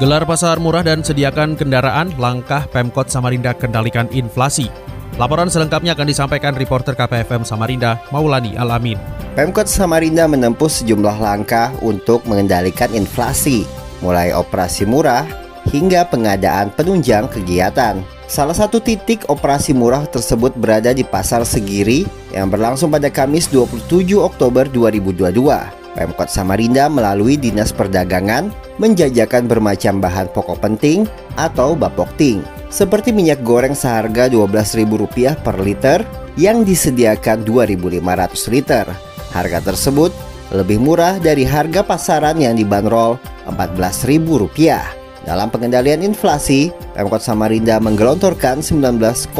Gelar pasar murah dan sediakan kendaraan, langkah Pemkot Samarinda kendalikan inflasi. Laporan selengkapnya akan disampaikan reporter KPFM Samarinda, Maulani Alamin. Pemkot Samarinda menempuh sejumlah langkah untuk mengendalikan inflasi, mulai operasi murah hingga pengadaan penunjang kegiatan. Salah satu titik operasi murah tersebut berada di Pasar Segiri yang berlangsung pada Kamis 27 Oktober 2022. Pemkot Samarinda melalui Dinas Perdagangan menjajakan bermacam bahan pokok penting atau bapokting seperti minyak goreng seharga Rp12.000 per liter yang disediakan 2.500 liter. Harga tersebut lebih murah dari harga pasaran yang dibanderol Rp14.000. Dalam pengendalian inflasi, Pemkot Samarinda menggelontorkan 19,2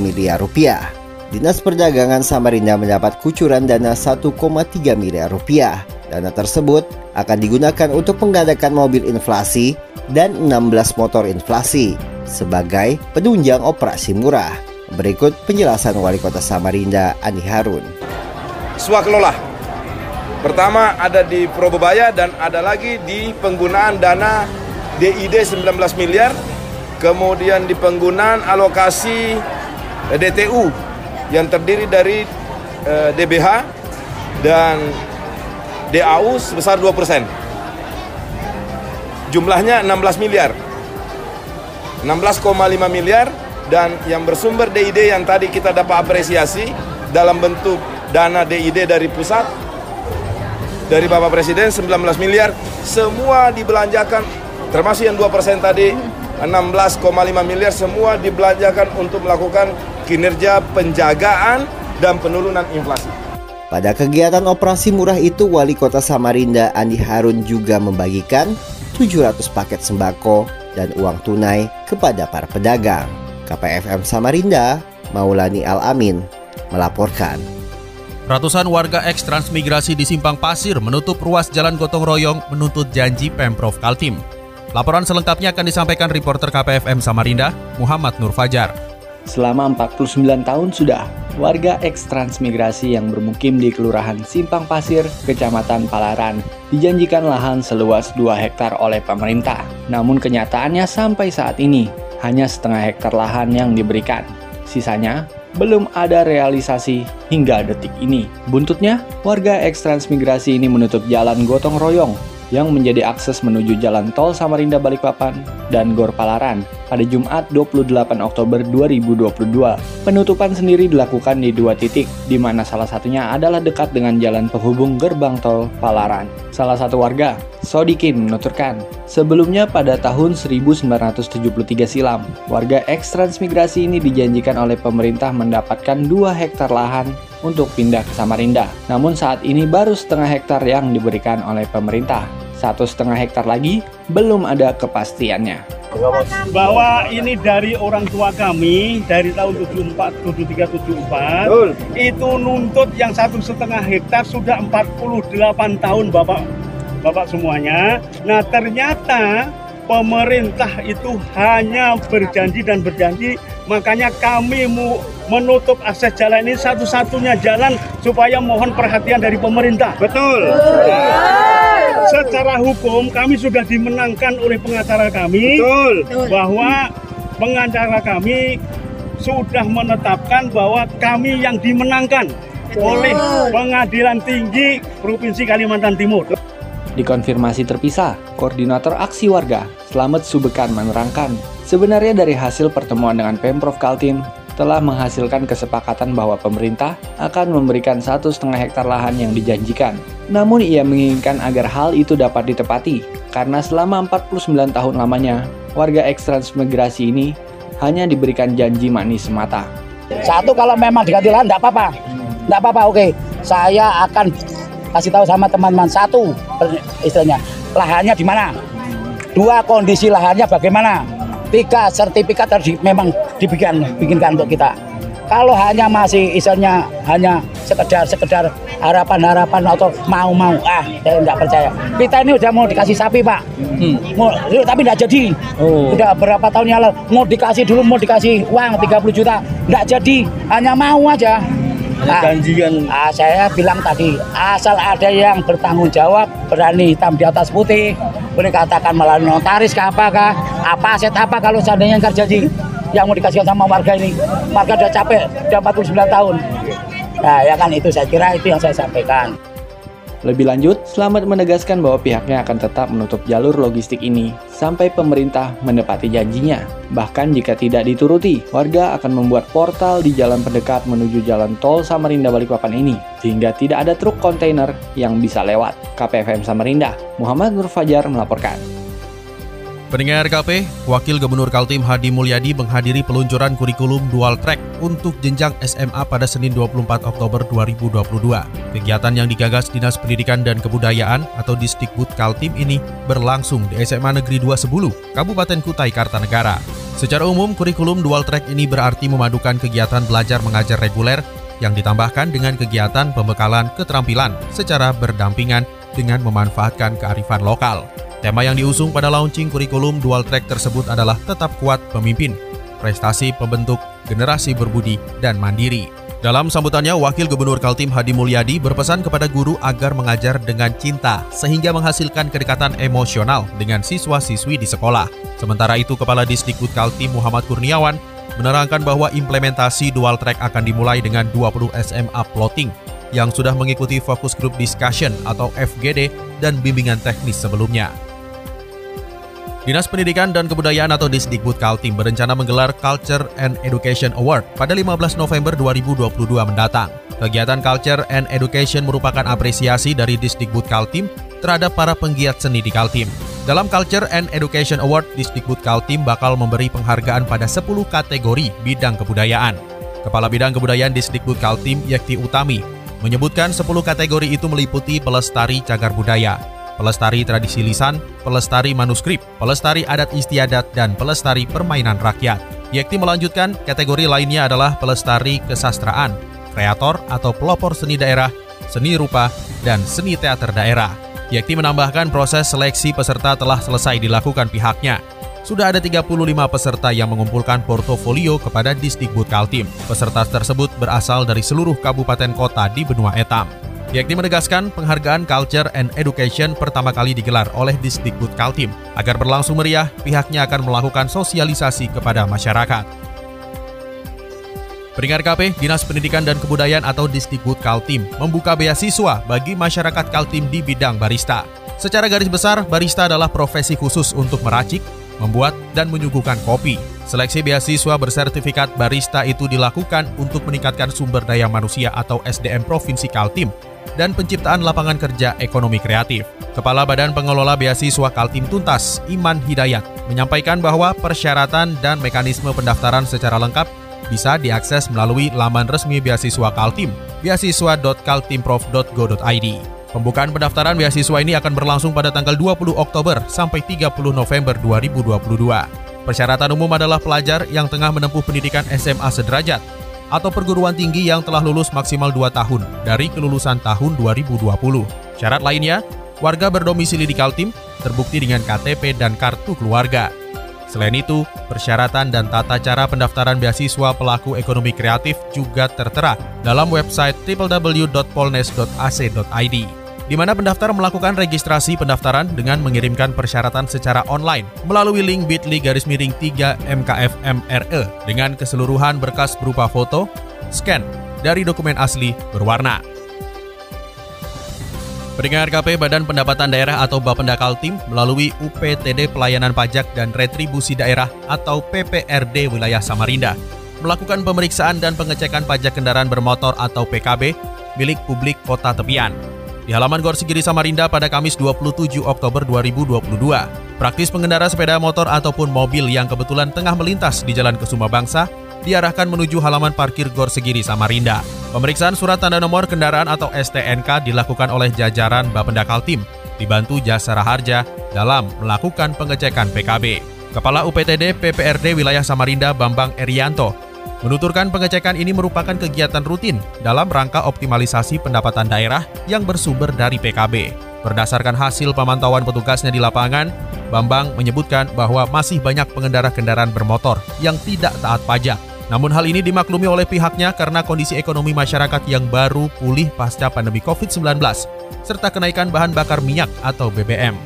miliar rupiah. Dinas Perdagangan Samarinda mendapat kucuran dana 1,3 miliar rupiah. Dana tersebut akan digunakan untuk mengadakan mobil inflasi dan 16 motor inflasi sebagai penunjang operasi murah. Berikut penjelasan Wali Kota Samarinda, Ani Harun. Swakelola. Pertama ada di Probebaya dan ada lagi di penggunaan dana DID 19 miliar, kemudian di penggunaan alokasi DTU yang terdiri dari uh, eh, DBH dan DAU sebesar 2%. Jumlahnya 16 miliar. 16,5 miliar dan yang bersumber DID yang tadi kita dapat apresiasi dalam bentuk dana DID dari pusat dari Bapak Presiden 19 miliar semua dibelanjakan termasuk yang 2% tadi 16,5 miliar semua dibelanjakan untuk melakukan kinerja penjagaan dan penurunan inflasi. Pada kegiatan operasi murah itu, Wali Kota Samarinda Andi Harun juga membagikan 700 paket sembako dan uang tunai kepada para pedagang. KPFM Samarinda, Maulani Al-Amin, melaporkan. Ratusan warga eks transmigrasi di Simpang Pasir menutup ruas jalan gotong royong menuntut janji Pemprov Kaltim. Laporan selengkapnya akan disampaikan reporter KPFM Samarinda, Muhammad Nur Fajar. Selama 49 tahun sudah, warga eks-transmigrasi yang bermukim di Kelurahan Simpang Pasir, Kecamatan Palaran, dijanjikan lahan seluas 2 hektar oleh pemerintah. Namun kenyataannya sampai saat ini, hanya setengah hektar lahan yang diberikan. Sisanya belum ada realisasi hingga detik ini. Buntutnya, warga eks-transmigrasi ini menutup jalan gotong royong yang menjadi akses menuju jalan tol Samarinda Balikpapan dan Gor Palaran pada Jumat 28 Oktober 2022. Penutupan sendiri dilakukan di dua titik, di mana salah satunya adalah dekat dengan jalan penghubung gerbang tol Palaran. Salah satu warga, Sodikin, menuturkan, sebelumnya pada tahun 1973 silam, warga eks-transmigrasi ini dijanjikan oleh pemerintah mendapatkan 2 hektar lahan untuk pindah ke Samarinda. Namun saat ini baru setengah hektar yang diberikan oleh pemerintah. Satu setengah hektar lagi belum ada kepastiannya bahwa ini dari orang tua kami dari tahun 74, 73, 74 Betul. itu nuntut yang satu setengah hektar sudah 48 tahun bapak bapak semuanya. Nah ternyata pemerintah itu hanya berjanji dan berjanji makanya kami mau menutup akses jalan ini satu-satunya jalan supaya mohon perhatian dari pemerintah. Betul. Betul secara hukum kami sudah dimenangkan oleh pengacara kami Betul. bahwa pengacara kami sudah menetapkan bahwa kami yang dimenangkan Betul. oleh Pengadilan Tinggi Provinsi Kalimantan Timur. Dikonfirmasi terpisah, Koordinator Aksi Warga Selamat Subekan menerangkan, sebenarnya dari hasil pertemuan dengan Pemprov Kaltim, telah menghasilkan kesepakatan bahwa pemerintah akan memberikan satu setengah hektar lahan yang dijanjikan. Namun ia menginginkan agar hal itu dapat ditepati, karena selama 49 tahun lamanya, warga eks-transmigrasi ini hanya diberikan janji manis semata. Satu kalau memang diganti lahan tidak apa-apa, tidak apa-apa oke. Saya akan kasih tahu sama teman-teman satu istilahnya lahannya di mana Dua kondisi lahannya bagaimana? Tiga sertifikat harus memang dibikin bikinkan untuk kita. Kalau hanya masih istilahnya hanya sekedar sekedar harapan-harapan atau mau-mau ah saya tidak percaya. Kita ini udah mau dikasih sapi pak, hmm. mau, tapi tidak jadi. Oh. Udah berapa tahun yang lalu mau dikasih dulu mau dikasih uang 30 juta, tidak jadi, hanya mau aja. Nah, janjian. Ah, saya bilang tadi, asal ada yang bertanggung jawab, berani hitam di atas putih, boleh katakan melalui notaris kah apakah, apa aset apa kalau seandainya yang terjadi yang mau dikasihkan sama warga ini. Warga udah capek, udah 49 tahun. Nah, ya kan itu saya kira itu yang saya sampaikan. Lebih lanjut, Selamat menegaskan bahwa pihaknya akan tetap menutup jalur logistik ini sampai pemerintah menepati janjinya. Bahkan jika tidak dituruti, warga akan membuat portal di jalan pendekat menuju jalan tol Samarinda Balikpapan ini, sehingga tidak ada truk kontainer yang bisa lewat. KPFM Samarinda, Muhammad Nur Fajar melaporkan. Pendengar KP, Wakil Gubernur Kaltim Hadi Mulyadi menghadiri peluncuran kurikulum dual track untuk jenjang SMA pada Senin 24 Oktober 2022. Kegiatan yang digagas Dinas Pendidikan dan Kebudayaan atau Disdikbud Kaltim ini berlangsung di SMA Negeri 2 Sebulu, Kabupaten Kutai Kartanegara. Secara umum, kurikulum dual track ini berarti memadukan kegiatan belajar mengajar reguler yang ditambahkan dengan kegiatan pembekalan keterampilan secara berdampingan dengan memanfaatkan kearifan lokal. Tema yang diusung pada launching kurikulum dual track tersebut adalah tetap kuat pemimpin, prestasi pembentuk generasi berbudi dan mandiri. Dalam sambutannya, Wakil Gubernur Kaltim Hadi Mulyadi berpesan kepada guru agar mengajar dengan cinta sehingga menghasilkan kedekatan emosional dengan siswa-siswi di sekolah. Sementara itu, Kepala Disdikbud Kaltim Muhammad Kurniawan menerangkan bahwa implementasi dual track akan dimulai dengan 20 SMA plotting yang sudah mengikuti fokus group discussion atau FGD dan bimbingan teknis sebelumnya. Dinas Pendidikan dan Kebudayaan atau Disdikbud Kaltim berencana menggelar Culture and Education Award pada 15 November 2022 mendatang. Kegiatan Culture and Education merupakan apresiasi dari Disdikbud Kaltim terhadap para penggiat seni di Kaltim. Dalam Culture and Education Award, Disdikbud Kaltim bakal memberi penghargaan pada 10 kategori bidang kebudayaan. Kepala Bidang Kebudayaan Disdikbud Kaltim, Yakti Utami, menyebutkan 10 kategori itu meliputi pelestari cagar budaya, pelestari tradisi lisan, pelestari manuskrip, pelestari adat istiadat, dan pelestari permainan rakyat. Yekti melanjutkan, kategori lainnya adalah pelestari kesastraan, kreator atau pelopor seni daerah, seni rupa, dan seni teater daerah. Yekti menambahkan proses seleksi peserta telah selesai dilakukan pihaknya. Sudah ada 35 peserta yang mengumpulkan portofolio kepada Disdikbud Kaltim. Peserta tersebut berasal dari seluruh kabupaten kota di benua Etam. Yakni menegaskan penghargaan Culture and Education pertama kali digelar oleh Disdikbud Kaltim. Agar berlangsung meriah, pihaknya akan melakukan sosialisasi kepada masyarakat. Peringkat KP, Dinas Pendidikan dan Kebudayaan atau Disdikbud Kaltim membuka beasiswa bagi masyarakat Kaltim di bidang barista. Secara garis besar, barista adalah profesi khusus untuk meracik, membuat, dan menyuguhkan kopi. Seleksi beasiswa bersertifikat barista itu dilakukan untuk meningkatkan sumber daya manusia atau SDM Provinsi Kaltim dan penciptaan lapangan kerja ekonomi kreatif. Kepala Badan Pengelola Beasiswa Kaltim Tuntas, Iman Hidayat, menyampaikan bahwa persyaratan dan mekanisme pendaftaran secara lengkap bisa diakses melalui laman resmi beasiswa Kaltim, beasiswa.kaltimprof.go.id. Pembukaan pendaftaran beasiswa ini akan berlangsung pada tanggal 20 Oktober sampai 30 November 2022. Persyaratan umum adalah pelajar yang tengah menempuh pendidikan SMA sederajat atau perguruan tinggi yang telah lulus maksimal 2 tahun dari kelulusan tahun 2020. Syarat lainnya, warga berdomisili di Kaltim terbukti dengan KTP dan kartu keluarga. Selain itu, persyaratan dan tata cara pendaftaran beasiswa pelaku ekonomi kreatif juga tertera dalam website www.polnes.ac.id di mana pendaftar melakukan registrasi pendaftaran dengan mengirimkan persyaratan secara online melalui link bit.ly garis miring 3 MKFMRE dengan keseluruhan berkas berupa foto, scan, dari dokumen asli berwarna. Pendengar KP Badan Pendapatan Daerah atau Bapenda Kaltim melalui UPTD Pelayanan Pajak dan Retribusi Daerah atau PPRD Wilayah Samarinda melakukan pemeriksaan dan pengecekan pajak kendaraan bermotor atau PKB milik publik kota tepian di halaman Gor Sigiri Samarinda pada Kamis 27 Oktober 2022. Praktis pengendara sepeda motor ataupun mobil yang kebetulan tengah melintas di Jalan Kesuma Bangsa diarahkan menuju halaman parkir Gor Segiri Samarinda. Pemeriksaan surat tanda nomor kendaraan atau STNK dilakukan oleh jajaran Bapenda Kaltim, dibantu Jasa Raharja dalam melakukan pengecekan PKB. Kepala UPTD PPRD Wilayah Samarinda Bambang Erianto menuturkan pengecekan ini merupakan kegiatan rutin dalam rangka optimalisasi pendapatan daerah yang bersumber dari PKB. Berdasarkan hasil pemantauan petugasnya di lapangan, Bambang menyebutkan bahwa masih banyak pengendara kendaraan bermotor yang tidak taat pajak namun hal ini dimaklumi oleh pihaknya karena kondisi ekonomi masyarakat yang baru pulih pasca pandemi COVID-19 serta kenaikan bahan bakar minyak atau BBM.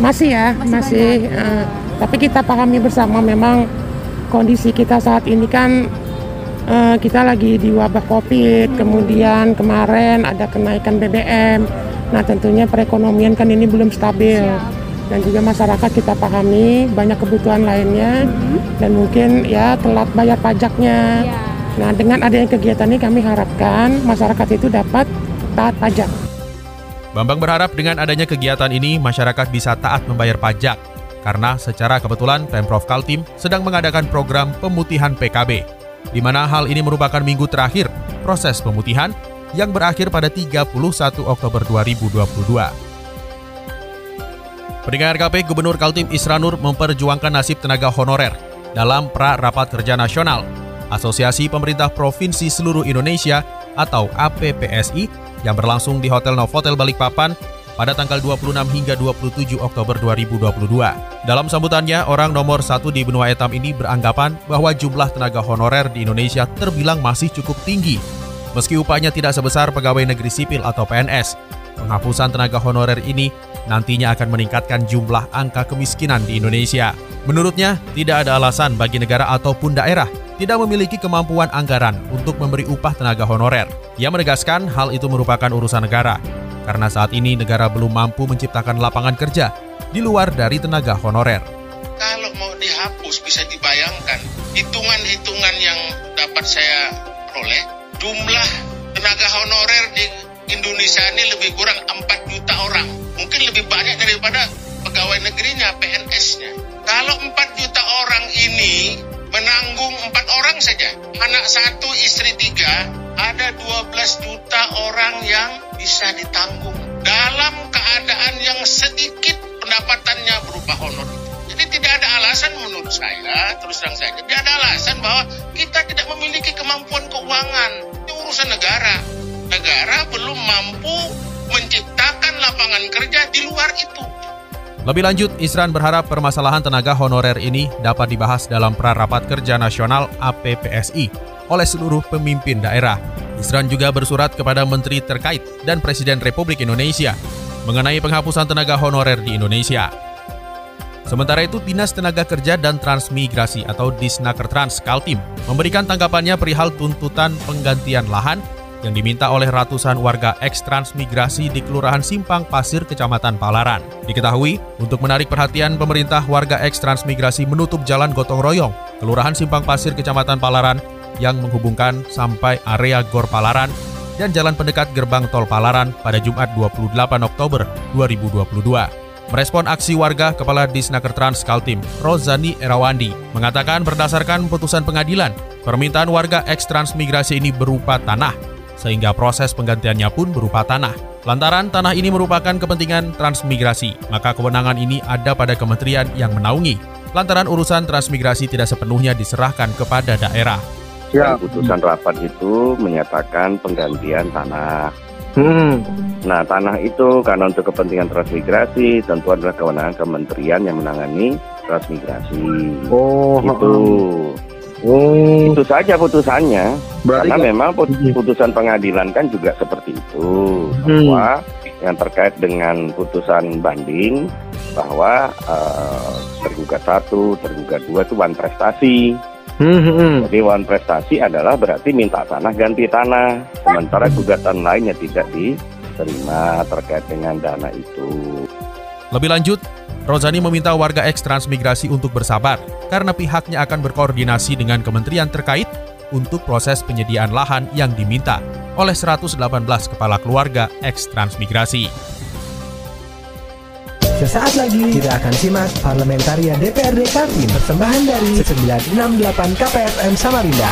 Masih ya, masih. masih uh, tapi kita pahami bersama memang kondisi kita saat ini kan uh, kita lagi di wabah COVID, kemudian kemarin ada kenaikan BBM. Nah tentunya perekonomian kan ini belum stabil. Dan juga masyarakat kita pahami banyak kebutuhan lainnya dan mungkin ya telat bayar pajaknya. Ya. Nah, dengan adanya kegiatan ini kami harapkan masyarakat itu dapat taat pajak. Bambang berharap dengan adanya kegiatan ini masyarakat bisa taat membayar pajak karena secara kebetulan Pemprov Kaltim sedang mengadakan program pemutihan PKB di mana hal ini merupakan minggu terakhir proses pemutihan yang berakhir pada 31 Oktober 2022. Pendengar KP Gubernur Kaltim Isranur memperjuangkan nasib tenaga honorer dalam pra rapat kerja nasional Asosiasi Pemerintah Provinsi Seluruh Indonesia atau APPSI yang berlangsung di Hotel Novotel Balikpapan pada tanggal 26 hingga 27 Oktober 2022. Dalam sambutannya, orang nomor satu di benua etam ini beranggapan bahwa jumlah tenaga honorer di Indonesia terbilang masih cukup tinggi. Meski upahnya tidak sebesar pegawai negeri sipil atau PNS, penghapusan tenaga honorer ini nantinya akan meningkatkan jumlah angka kemiskinan di Indonesia. Menurutnya, tidak ada alasan bagi negara ataupun daerah tidak memiliki kemampuan anggaran untuk memberi upah tenaga honorer. Ia menegaskan hal itu merupakan urusan negara, karena saat ini negara belum mampu menciptakan lapangan kerja di luar dari tenaga honorer. Kalau mau dihapus bisa dibayangkan hitungan-hitungan yang dapat saya peroleh, jumlah tenaga honorer di Indonesia ini lebih kurang 4 juta orang. Mungkin lebih banyak daripada pegawai negerinya, PNS-nya. Kalau 4 juta orang ini menanggung 4 orang saja, anak satu, istri tiga, ada 12 juta orang yang bisa ditanggung. Dalam keadaan yang sedikit pendapatannya berupa honor Jadi tidak ada alasan menurut saya, terus terang saja, tidak ada alasan bahwa kita tidak memiliki kemampuan keuangan. Itu urusan negara negara belum mampu menciptakan lapangan kerja di luar itu. Lebih lanjut, Isran berharap permasalahan tenaga honorer ini dapat dibahas dalam prarapat kerja nasional APPSI oleh seluruh pemimpin daerah. Isran juga bersurat kepada menteri terkait dan Presiden Republik Indonesia mengenai penghapusan tenaga honorer di Indonesia. Sementara itu, Dinas Tenaga Kerja dan Transmigrasi atau Disnakertrans Kaltim memberikan tanggapannya perihal tuntutan penggantian lahan yang diminta oleh ratusan warga eks-transmigrasi di Kelurahan Simpang Pasir, Kecamatan Palaran. Diketahui, untuk menarik perhatian pemerintah, warga eks-transmigrasi menutup jalan gotong royong Kelurahan Simpang Pasir, Kecamatan Palaran yang menghubungkan sampai area Gor Palaran dan jalan pendekat gerbang tol Palaran pada Jumat 28 Oktober 2022. Merespon aksi warga, Kepala Disnaker Trans Kaltim, Rozani Erawandi, mengatakan berdasarkan putusan pengadilan, permintaan warga eks-transmigrasi ini berupa tanah sehingga proses penggantiannya pun berupa tanah. Lantaran tanah ini merupakan kepentingan transmigrasi, maka kewenangan ini ada pada kementerian yang menaungi. Lantaran urusan transmigrasi tidak sepenuhnya diserahkan kepada daerah. Ya, putusan rapat itu menyatakan penggantian tanah. Hmm. Nah, tanah itu karena untuk kepentingan transmigrasi tentu adalah kewenangan kementerian yang menangani transmigrasi. Oh, itu. Oh. Itu saja putusannya. Berarti Karena kan? memang putusan pengadilan kan juga seperti itu hmm. bahwa yang terkait dengan putusan banding bahwa uh, tergugat satu, tergugat dua itu wan prestasi. Hmm, hmm, hmm. Jadi wan prestasi adalah berarti minta tanah ganti tanah, sementara gugatan lainnya tidak diterima terkait dengan dana itu. Lebih lanjut, Rozani meminta warga eks transmigrasi untuk bersabar karena pihaknya akan berkoordinasi dengan kementerian terkait untuk proses penyediaan lahan yang diminta oleh 118 kepala keluarga eks transmigrasi. Sesaat lagi kita akan simak Parlamentaria DPRD Kaltim persembahan dari 968 KPFM Samarinda.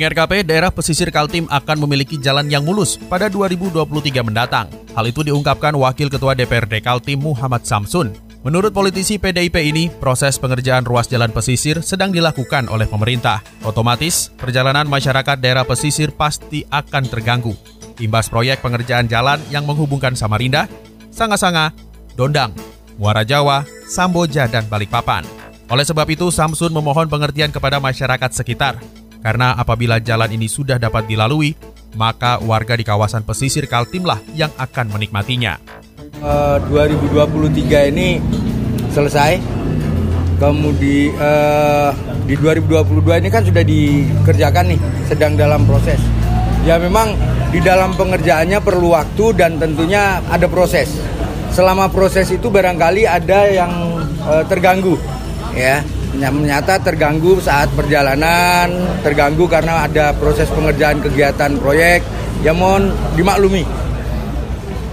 Pendengar KP, daerah pesisir Kaltim akan memiliki jalan yang mulus pada 2023 mendatang. Hal itu diungkapkan Wakil Ketua DPRD Kaltim Muhammad Samsun. Menurut politisi PDIP ini, proses pengerjaan ruas jalan pesisir sedang dilakukan oleh pemerintah. Otomatis, perjalanan masyarakat daerah pesisir pasti akan terganggu. Imbas proyek pengerjaan jalan yang menghubungkan Samarinda, Sanga-Sanga, Dondang, Muara Jawa, Samboja, dan Balikpapan. Oleh sebab itu, Samsun memohon pengertian kepada masyarakat sekitar karena apabila jalan ini sudah dapat dilalui, maka warga di kawasan pesisir Kaltimlah yang akan menikmatinya. Uh, 2023 ini selesai, kemudian uh, di 2022 ini kan sudah dikerjakan nih, sedang dalam proses. Ya memang di dalam pengerjaannya perlu waktu dan tentunya ada proses. Selama proses itu barangkali ada yang uh, terganggu, ya menyata terganggu saat perjalanan, terganggu karena ada proses pengerjaan kegiatan proyek, ya mohon dimaklumi.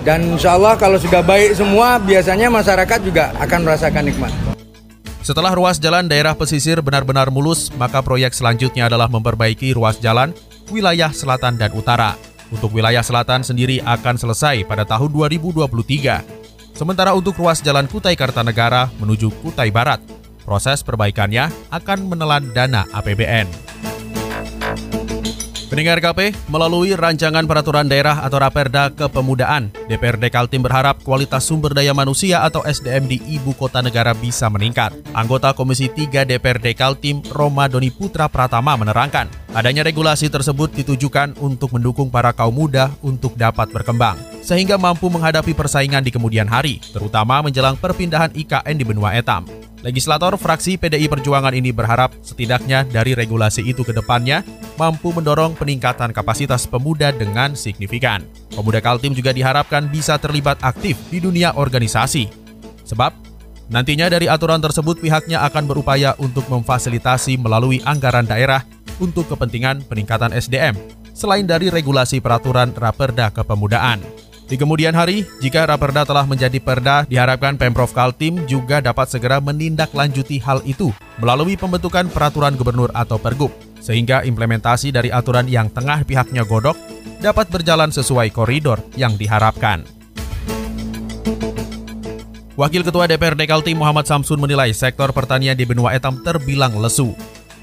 Dan insya Allah kalau sudah baik semua, biasanya masyarakat juga akan merasakan nikmat. Setelah ruas jalan daerah pesisir benar-benar mulus, maka proyek selanjutnya adalah memperbaiki ruas jalan wilayah selatan dan utara. Untuk wilayah selatan sendiri akan selesai pada tahun 2023. Sementara untuk ruas jalan Kutai Kartanegara menuju Kutai Barat Proses perbaikannya akan menelan dana APBN. Pendengar KP, melalui rancangan peraturan daerah atau Raperda Kepemudaan, DPRD Kaltim berharap kualitas sumber daya manusia atau SDM di ibu kota negara bisa meningkat. Anggota Komisi 3 DPRD Kaltim, Roma Doni Putra Pratama menerangkan, adanya regulasi tersebut ditujukan untuk mendukung para kaum muda untuk dapat berkembang, sehingga mampu menghadapi persaingan di kemudian hari, terutama menjelang perpindahan IKN di benua etam. Legislator fraksi PDI Perjuangan ini berharap setidaknya dari regulasi itu ke depannya mampu mendorong peningkatan kapasitas pemuda dengan signifikan. Pemuda Kaltim juga diharapkan bisa terlibat aktif di dunia organisasi. Sebab, nantinya dari aturan tersebut pihaknya akan berupaya untuk memfasilitasi melalui anggaran daerah untuk kepentingan peningkatan SDM, selain dari regulasi peraturan Raperda Kepemudaan. Di kemudian hari, jika Raperda telah menjadi perda, diharapkan Pemprov Kaltim juga dapat segera menindaklanjuti hal itu melalui pembentukan peraturan gubernur atau pergub, sehingga implementasi dari aturan yang tengah pihaknya godok dapat berjalan sesuai koridor yang diharapkan. Wakil Ketua DPRD Kaltim Muhammad Samsun menilai sektor pertanian di benua etam terbilang lesu.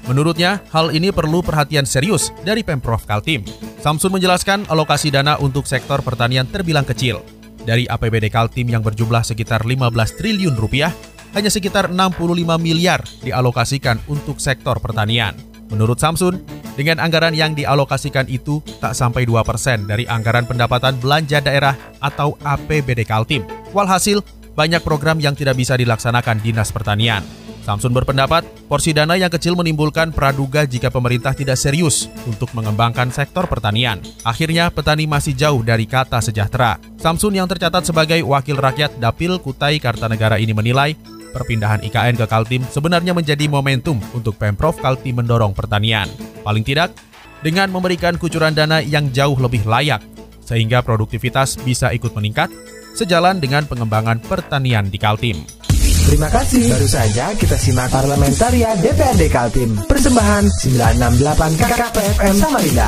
Menurutnya, hal ini perlu perhatian serius dari Pemprov Kaltim. Samsun menjelaskan alokasi dana untuk sektor pertanian terbilang kecil. Dari APBD Kaltim yang berjumlah sekitar 15 triliun rupiah, hanya sekitar 65 miliar dialokasikan untuk sektor pertanian. Menurut Samsun, dengan anggaran yang dialokasikan itu tak sampai 2% dari anggaran pendapatan belanja daerah atau APBD Kaltim. Walhasil, banyak program yang tidak bisa dilaksanakan Dinas Pertanian. Samsun berpendapat, porsi dana yang kecil menimbulkan praduga jika pemerintah tidak serius untuk mengembangkan sektor pertanian. Akhirnya, petani masih jauh dari kata sejahtera. Samsun yang tercatat sebagai wakil rakyat Dapil Kutai Kartanegara ini menilai, perpindahan IKN ke Kaltim sebenarnya menjadi momentum untuk Pemprov Kaltim mendorong pertanian. Paling tidak, dengan memberikan kucuran dana yang jauh lebih layak, sehingga produktivitas bisa ikut meningkat, sejalan dengan pengembangan pertanian di Kaltim. Terima kasih. Baru saja kita simak Parlamentaria DPRD Kaltim. Persembahan 968 KKPFM Samarinda.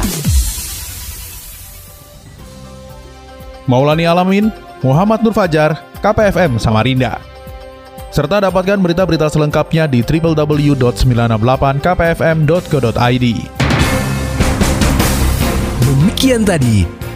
Maulani Alamin, Muhammad Nur Fajar, KPFM Samarinda. Serta dapatkan berita-berita selengkapnya di www.968kpfm.co.id. Demikian tadi